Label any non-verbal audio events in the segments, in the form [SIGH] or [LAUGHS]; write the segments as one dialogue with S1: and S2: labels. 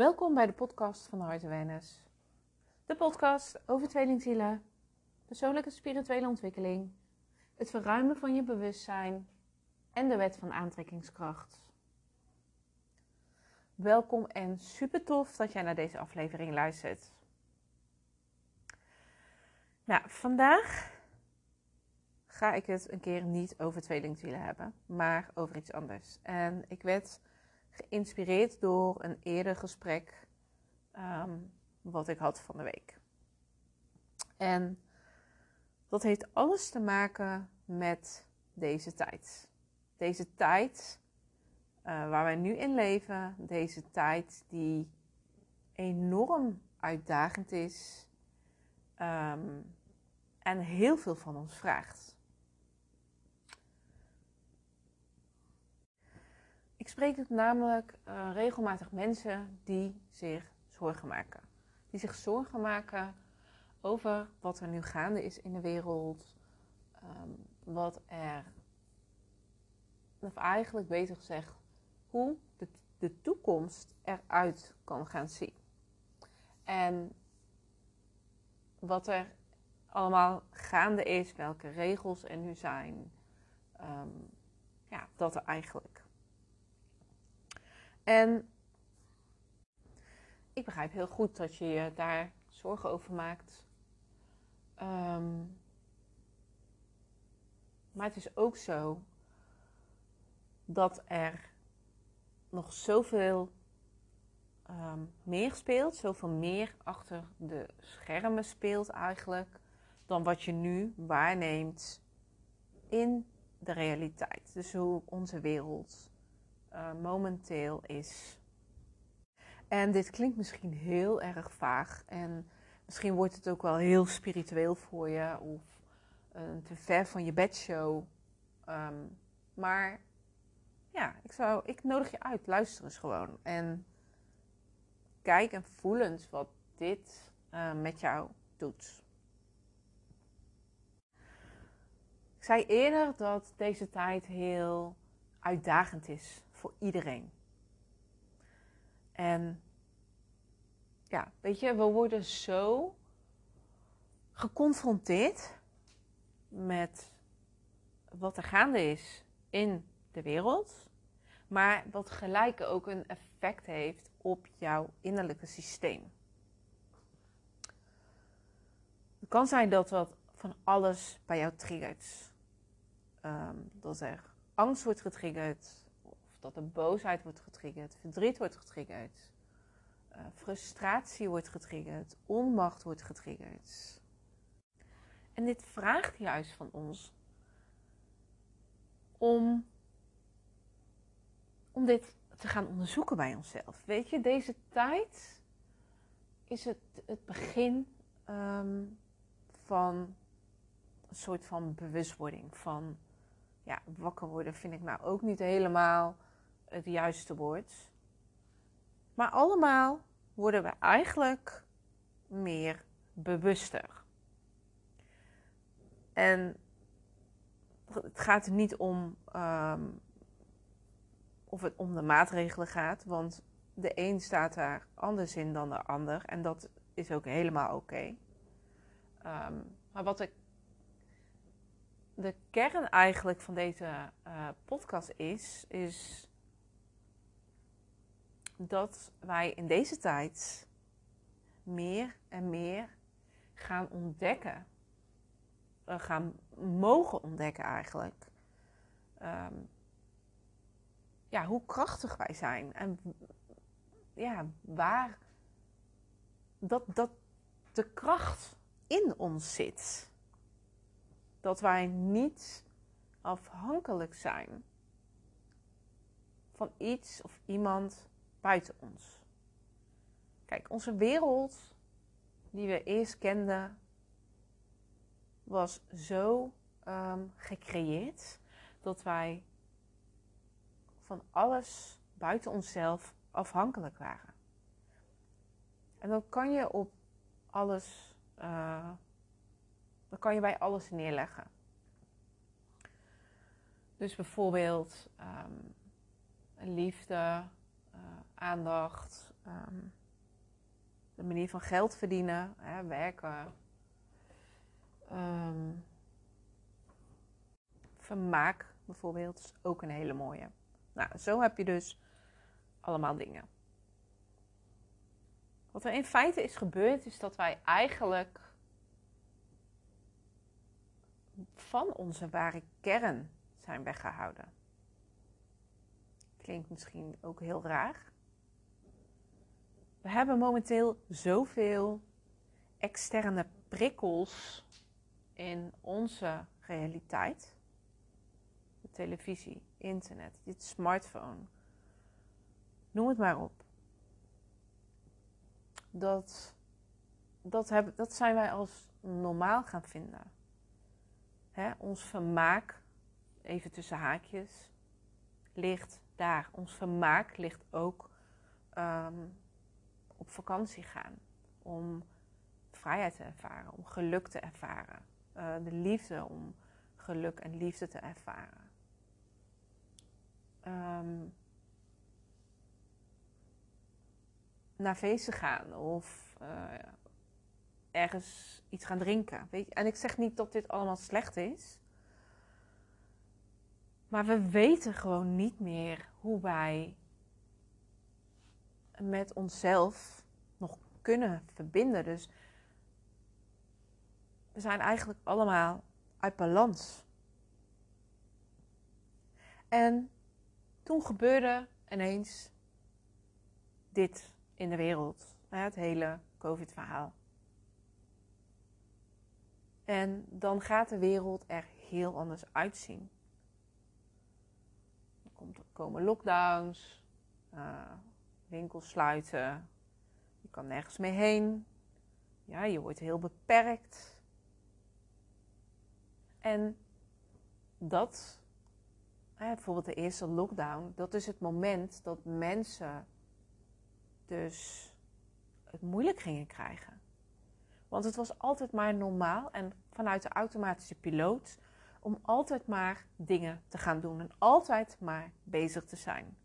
S1: Welkom bij de podcast van Hart Awareness. De podcast over tweelingzielen, persoonlijke spirituele ontwikkeling, het verruimen van je bewustzijn en de wet van aantrekkingskracht. Welkom en super tof dat jij naar deze aflevering luistert. Nou, vandaag ga ik het een keer niet over tweelingzielen hebben, maar over iets anders. En ik werd geïnspireerd door een eerder gesprek ehm, wat ik had van de week. En dat heeft alles te maken met deze tijd. Deze tijd uh, waar wij nu in leven, deze tijd die enorm uitdagend is um, en heel veel van ons vraagt. Spreek namelijk uh, regelmatig mensen die zich zorgen maken. Die zich zorgen maken over wat er nu gaande is in de wereld. Um, wat er, of eigenlijk beter gezegd, hoe de, de toekomst eruit kan gaan zien. En wat er allemaal gaande is, welke regels er nu zijn. Um, ja, dat er eigenlijk. En ik begrijp heel goed dat je je daar zorgen over maakt. Um, maar het is ook zo dat er nog zoveel um, meer speelt, zoveel meer achter de schermen speelt eigenlijk, dan wat je nu waarneemt in de realiteit. Dus hoe onze wereld uh, momenteel is. En dit klinkt misschien heel erg vaag en misschien wordt het ook wel heel spiritueel voor je of een te ver van je bedshow. Um, maar ja, ik, zou, ik nodig je uit, luister eens gewoon. En kijk en voel eens wat dit uh, met jou doet. Ik zei eerder dat deze tijd heel uitdagend is voor iedereen. En ja, weet je, we worden zo geconfronteerd met wat er gaande is in de wereld, maar wat gelijk ook een effect heeft op jouw innerlijke systeem. Het kan zijn dat wat van alles bij jou triggert. Um, dat er angst wordt getriggerd, dat er boosheid wordt getriggerd, verdriet wordt getriggerd, uh, frustratie wordt getriggerd, onmacht wordt getriggerd. En dit vraagt juist van ons om om dit te gaan onderzoeken bij onszelf. Weet je, deze tijd is het, het begin um, van een soort van bewustwording. Van ja, wakker worden vind ik nou ook niet helemaal het juiste woord. Maar allemaal worden we eigenlijk meer bewuster. En het gaat er niet om um, of het om de maatregelen gaat. Want de een staat daar anders in dan de ander. En dat is ook helemaal oké. Um, maar wat ik. De kern eigenlijk van deze uh, podcast is, is dat wij in deze tijd meer en meer gaan ontdekken. Uh, gaan mogen ontdekken eigenlijk. Um, ja, hoe krachtig wij zijn. En ja, waar dat, dat de kracht in ons zit. Dat wij niet afhankelijk zijn van iets of iemand buiten ons. Kijk, onze wereld die we eerst kenden was zo um, gecreëerd dat wij van alles buiten onszelf afhankelijk waren. En dan kan je op alles, uh, dan kan je bij alles neerleggen. Dus bijvoorbeeld um, liefde, aandacht, ehm, de manier van geld verdienen, hè, werken, ehm, vermaak bijvoorbeeld, is ook een hele mooie. Nou, zo heb je dus allemaal dingen. Wat er in feite is gebeurd, is dat wij eigenlijk van onze ware kern zijn weggehouden. Klinkt misschien ook heel raar. We hebben momenteel zoveel externe prikkels in onze realiteit. De televisie, internet, dit smartphone. Noem het maar op. Dat, dat, dat zijn wij als normaal gaan vinden. Hè, ons vermaak, even tussen haakjes, ligt daar. Ons vermaak ligt ook ehm, op vakantie gaan. Om vrijheid te ervaren, om geluk te ervaren. Uh, de liefde om geluk en liefde te ervaren. Um, naar feesten gaan of uh, ergens iets gaan drinken. Weet je? En ik zeg niet dat dit allemaal slecht is. Maar we weten gewoon niet meer hoe wij met onszelf nog kunnen verbinden. Dus we zijn eigenlijk allemaal uit balans. En toen gebeurde ineens dit in de wereld. Het hele COVID-verhaal. En dan gaat de wereld er heel anders uitzien. Er komen lockdowns, uh, winkels sluiten, je kan nergens meer heen. Ja, je wordt heel beperkt. En dat, bijvoorbeeld de eerste lockdown, dat is het moment dat mensen dus het moeilijk gingen krijgen. Want het was altijd maar normaal en vanuit de automatische piloot om altijd maar dingen te gaan doen en altijd maar bezig te zijn.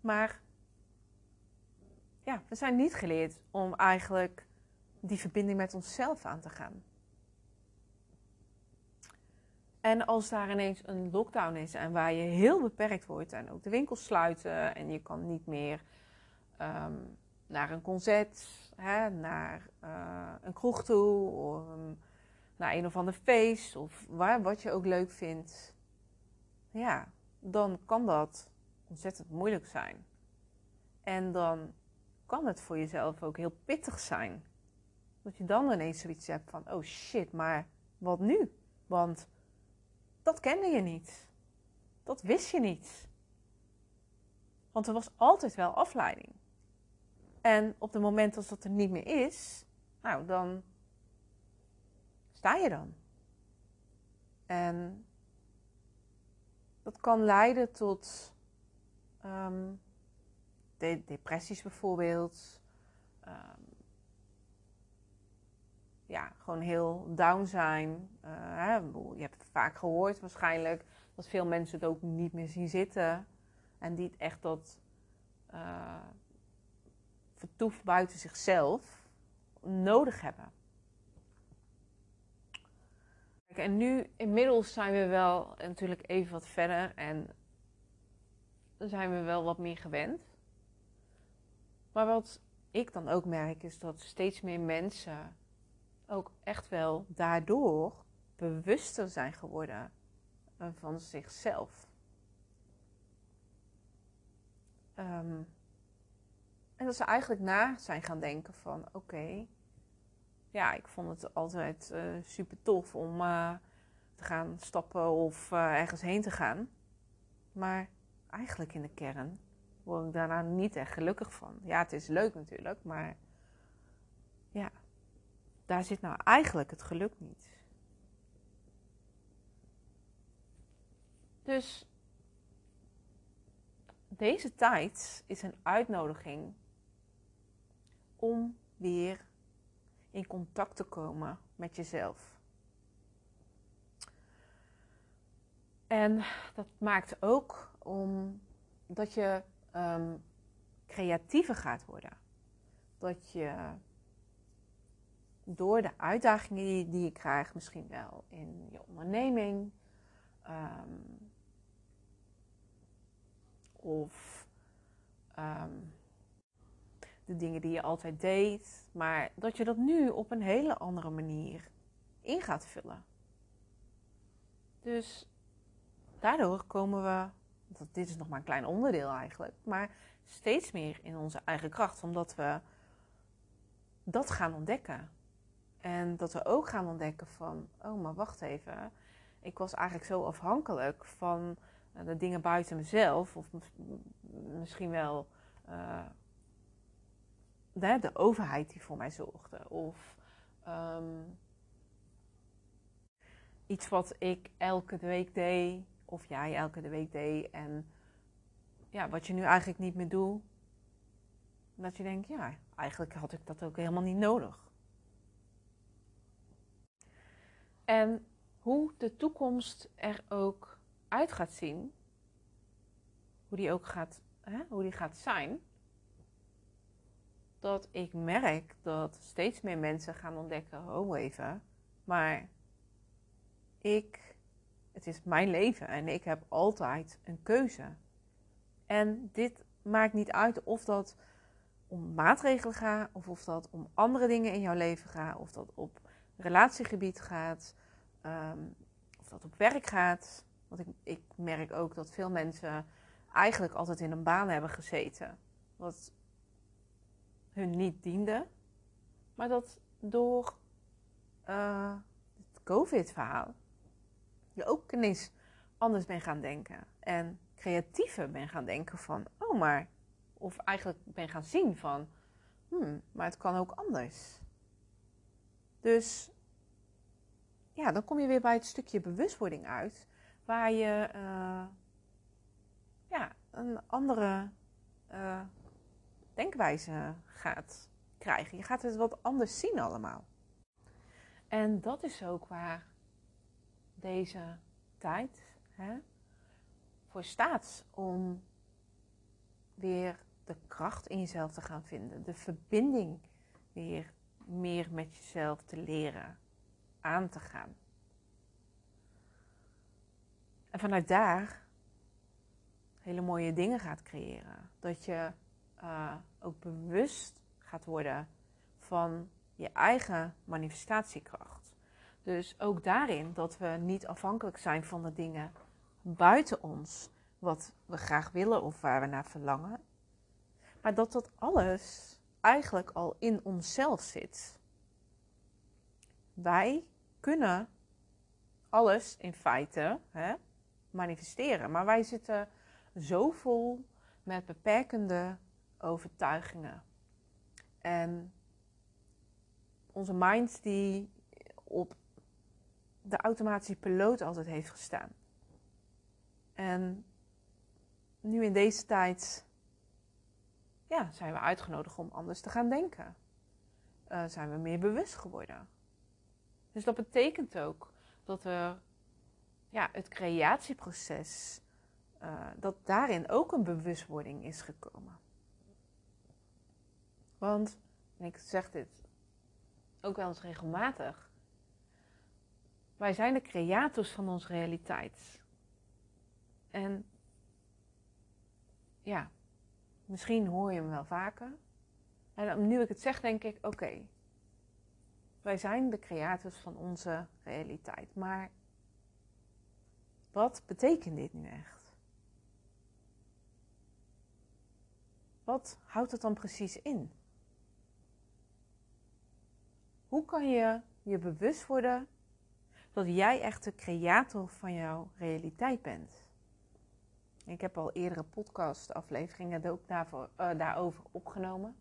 S1: Maar ja, we zijn niet geleerd om eigenlijk die verbinding met onszelf aan te gaan. En als daar ineens een lockdown is en waar je heel beperkt wordt en ook de winkels sluiten en je kan niet meer ehm, naar een concert, hè, naar uh, een kroeg toe, of um, naar een of ander feest, of waar, wat je ook leuk vindt, ja, dan kan dat ontzettend moeilijk zijn. En dan kan het voor jezelf ook heel pittig zijn. Dat je dan ineens zoiets hebt van, oh shit, maar wat nu? Want dat kende je niet. Dat wist je niet. Want er was altijd wel afleiding. En op het moment dat dat er niet meer is, nou dan sta je dan. En dat kan leiden tot um, de depressies bijvoorbeeld. Um, ja, gewoon heel down zijn. Hè, je hebt het vaak gehoord waarschijnlijk dat veel mensen het ook niet meer zien zitten. En die echt dat uh, vertoef buiten zichzelf nodig hebben. En nu, inmiddels zijn we wel natuurlijk even wat verder en zijn we wel wat meer gewend. Maar wat ik dan ook merk is dat steeds meer mensen ook echt wel daardoor bewuster zijn geworden van zichzelf. Um, en dat ze eigenlijk na zijn gaan denken van oké, ja, ik vond het altijd uh, super tof om uh, te gaan stappen of ergens heen te gaan. Maar eigenlijk in de kern word ik daarna niet echt gelukkig van. Ja, het is leuk natuurlijk, maar ja, daar zit nou eigenlijk het geluk niet. Dus deze tijd is een uitnodiging om weer in contact te komen met jezelf. En dat maakt ook om dat je ehm, creatiever gaat worden. Dat je door de uitdagingen die, die je krijgt, misschien wel in je onderneming, ehm, of ehm, de dingen die je altijd deed, maar dat je dat nu op een hele andere manier in gaat vullen. Dus daardoor komen we, dit is nog maar een klein onderdeel eigenlijk, maar steeds meer in onze eigen kracht, omdat we dat gaan ontdekken. En dat we ook gaan ontdekken van, oh maar wacht even, ik was eigenlijk zo afhankelijk van eh, de dingen buiten mezelf, of misschien wel de, de, overheid die voor mij zorgde, of um, iets wat ik elke week deed, of jij elke week deed, en ja, wat je nu eigenlijk niet meer doet, dat je denkt, ja, eigenlijk had ik dat ook helemaal niet nodig. En hoe de toekomst er ook uit gaat zien, hoe die ook gaat, hè, hoe die gaat zijn, dat ik merk dat steeds meer mensen gaan ontdekken, oh even, maar ik, het is mijn leven en ik heb altijd een keuze. En dit maakt niet uit of dat om maatregelen gaat, of of dat om andere dingen in jouw leven gaat, of dat op relatiegebied gaat, ehm, of dat op werk gaat. Want ik, ik merk ook dat veel mensen eigenlijk altijd in een baan hebben gezeten. Wat hun niet diende. Maar dat door uh, het COVID-verhaal je ook ineens anders ben gaan denken. En creatiever ben gaan denken van, oh maar, of eigenlijk ben gaan zien van, hmm, maar het kan ook anders. Dus ja, dan kom je weer bij het stukje bewustwording uit, waar je uh, ja, een andere uh, denkwijze gaat krijgen. Je gaat het wat anders zien allemaal. En dat is ook waar deze tijd hè, voor staat om weer de kracht in jezelf te gaan vinden, de verbinding weer meer met jezelf te leren aan te gaan. En vanuit daar hele mooie dingen gaat creëren. Dat je uh, ook bewust gaat worden van je eigen manifestatiekracht. Dus ook daarin dat we niet afhankelijk zijn van de dingen buiten ons, wat we graag willen of waar we naar verlangen. Maar dat dat alles eigenlijk al in onszelf zit. Wij kunnen alles in feite hè, manifesteren, maar wij zitten zo vol met beperkende overtuigingen. En onze mind die op de automatische piloot altijd heeft gestaan. En nu in deze tijd ja, zijn we uitgenodigd om anders te gaan denken. Uh, zijn we meer bewust geworden. Dus dat betekent ook dat we ja, het creatieproces, uh, dat daarin ook een bewustwording is gekomen. Want, en ik zeg dit ook wel eens regelmatig, wij zijn de creators van onze realiteit. En ja, misschien hoor je hem wel vaker. En nu ik het zeg, denk ik: oké, wij zijn de creators van onze realiteit. Maar wat betekent dit nu echt? Wat houdt het dan precies in? Hoe kan je je bewust worden dat jij echt de creator van jouw realiteit bent? Ik heb al eerdere podcast-afleveringen uh, daarover opgenomen.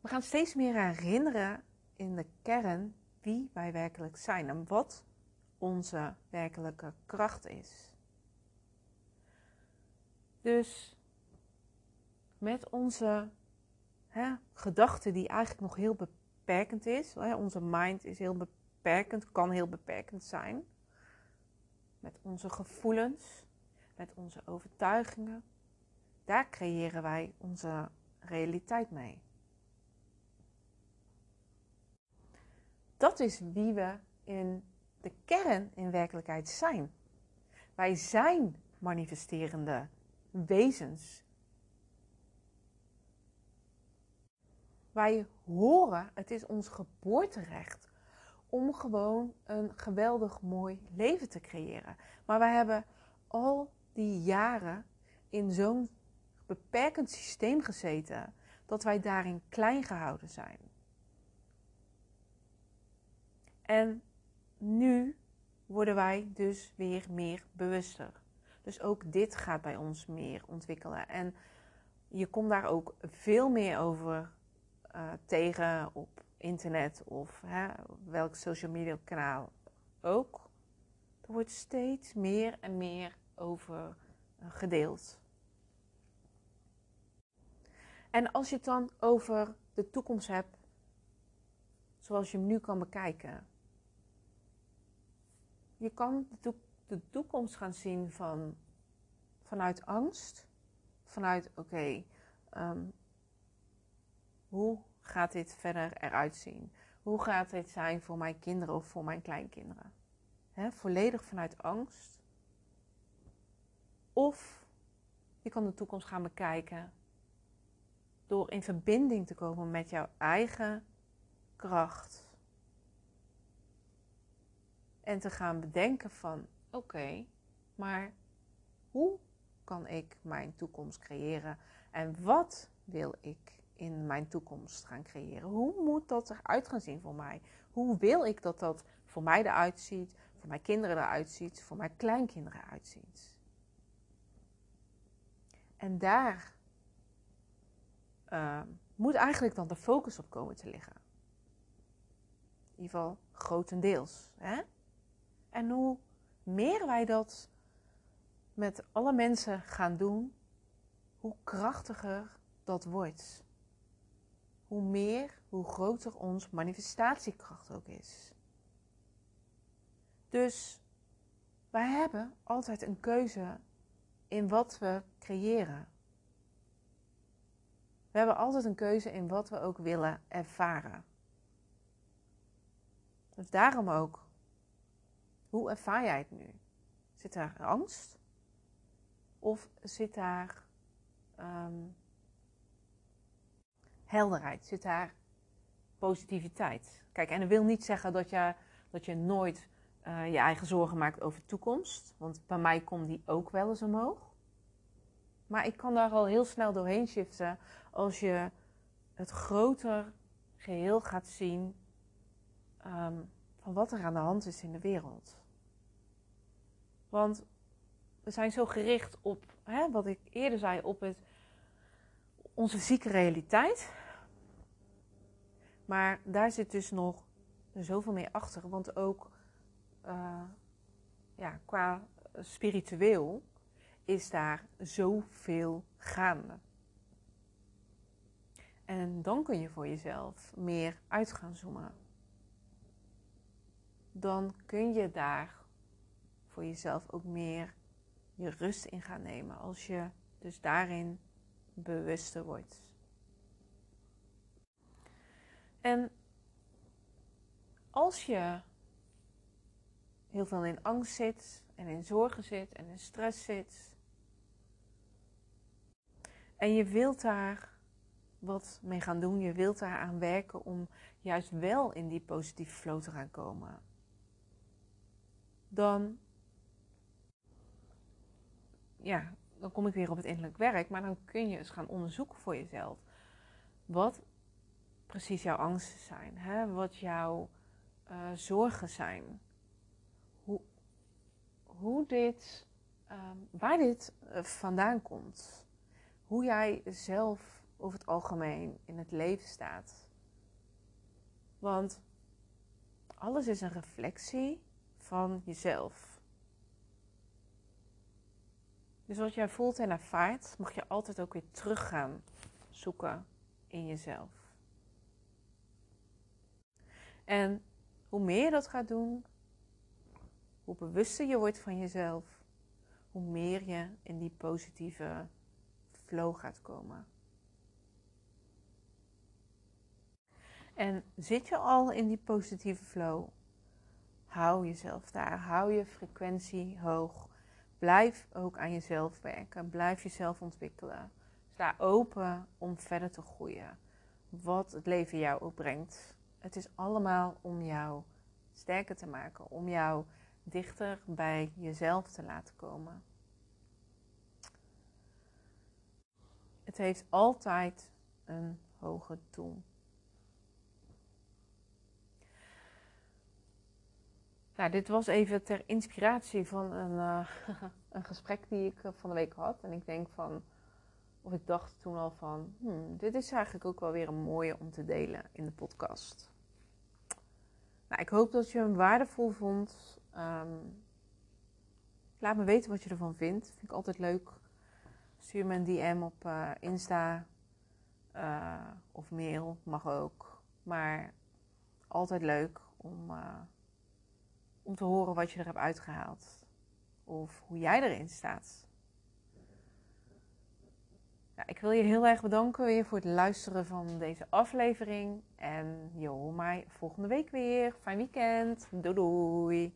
S1: We gaan steeds meer herinneren in de kern wie wij werkelijk zijn en wat onze werkelijke kracht is. Dus met onze hè, gedachte die eigenlijk nog heel beperkend is. Onze mind is heel beperkend, kan heel beperkend zijn. Met onze gevoelens. Met onze overtuigingen. Daar creëren wij onze realiteit mee. Dat is wie we in de kern in werkelijkheid zijn. Wij zijn manifesterende wezens. Wij horen, het is ons geboorterecht om gewoon een geweldig mooi leven te creëren. Maar wij hebben al die jaren in zo'n beperkend systeem gezeten dat wij daarin klein gehouden zijn. En nu worden wij dus weer meer bewuster. Dus ook dit gaat bij ons meer ontwikkelen. En je komt daar ook veel meer over uh, tegen op internet of hè, welk social media kanaal ook. Er wordt steeds meer en meer over uh, gedeeld. En als je het dan over de toekomst hebt, zoals je hem nu kan bekijken. Je kan de, toekomst gaan zien van, vanuit angst, vanuit oké, um, hoe gaat dit verder eruit zien? Hoe gaat dit zijn voor mijn kinderen of voor mijn kleinkinderen? He, volledig vanuit angst. Of je kan de toekomst gaan bekijken door in verbinding te komen met jouw eigen kracht. En te gaan bedenken van oké, maar hoe kan ik mijn toekomst creëren? En wat wil ik in mijn toekomst gaan creëren? Hoe moet dat eruit gaan zien voor mij? Hoe wil ik dat dat voor mij eruit ziet, voor mijn kinderen eruit ziet, voor mijn kleinkinderen eruit ziet? En daar uh, moet eigenlijk dan de focus op komen te liggen. In ieder geval grotendeels. Hè? En hoe meer wij dat met alle mensen gaan doen, hoe krachtiger dat wordt. Hoe meer, hoe groter ons manifestatiekracht ook is. Dus wij hebben altijd een keuze in wat we creëren. We hebben altijd een keuze in wat we ook willen ervaren. Dus daarom ook, hoe ervaar jij het nu? Zit daar angst? Of zit daar um, helderheid? Zit daar positiviteit? Kijk, en dat wil niet zeggen dat je, dat je nooit uh, je eigen zorgen maakt over de toekomst. Want bij mij komt die ook wel eens omhoog. Maar ik kan daar al heel snel doorheen shiften als je het groter geheel gaat zien um, van wat er aan de hand is in de wereld. Want we zijn zo gericht op, hè, wat ik eerder zei, op het, onze fysieke realiteit. Maar daar zit dus nog zoveel meer achter. Want ook uh, ja, qua spiritueel is daar zoveel gaande. En dan kun je voor jezelf meer uit gaan zoomen. Dan kun je daar voor jezelf ook meer je rust in gaan nemen. Als je dus daarin bewuster wordt. En als je heel veel in angst zit en in zorgen zit en in stress zit. En je wilt daar wat mee gaan doen. Je wilt daar aan werken om juist wel in die positieve flow te gaan komen. Dan, ja, dan kom ik weer op het innerlijk werk. Maar dan kun je eens gaan onderzoeken voor jezelf. Wat precies jouw angsten zijn. Hè? Wat jouw uh, zorgen zijn. Hoe, hoe dit, um, waar dit uh, vandaan komt. Hoe jij zelf over het algemeen in het leven staat. Want alles is een reflectie van jezelf. Dus wat jij voelt en ervaart, mag je altijd ook weer terug gaan zoeken in jezelf. En hoe meer je dat gaat doen, hoe bewuster je wordt van jezelf, hoe meer je in die positieve flow gaat komen. En zit je al in die positieve flow? Hou jezelf daar. Hou je frequentie hoog. Blijf ook aan jezelf werken. Blijf jezelf ontwikkelen. Sta open om verder te groeien. Wat het leven jou ook brengt. Het is allemaal om jou sterker te maken. Om jou dichter bij jezelf te laten komen. Het heeft altijd een hoger doel. Nou, dit was even ter inspiratie van een, uh, [LAUGHS] een gesprek die ik eh, van de week had. En ik denk van, of ik dacht toen al van, hmm, dit is eigenlijk ook wel weer een mooie om te delen in de podcast. Nou, ik hoop dat je hem waardevol vond. Um, laat me weten wat je ervan vindt. Vind ik altijd leuk. Stuur me een DM op uh, Insta of mail, mag ook. Maar altijd leuk om om te horen wat je er hebt uitgehaald. Of hoe jij erin staat. Ik wil je heel erg bedanken weer voor het luisteren van deze aflevering. En je hoort mij volgende week weer. Fijn weekend. Doei doei.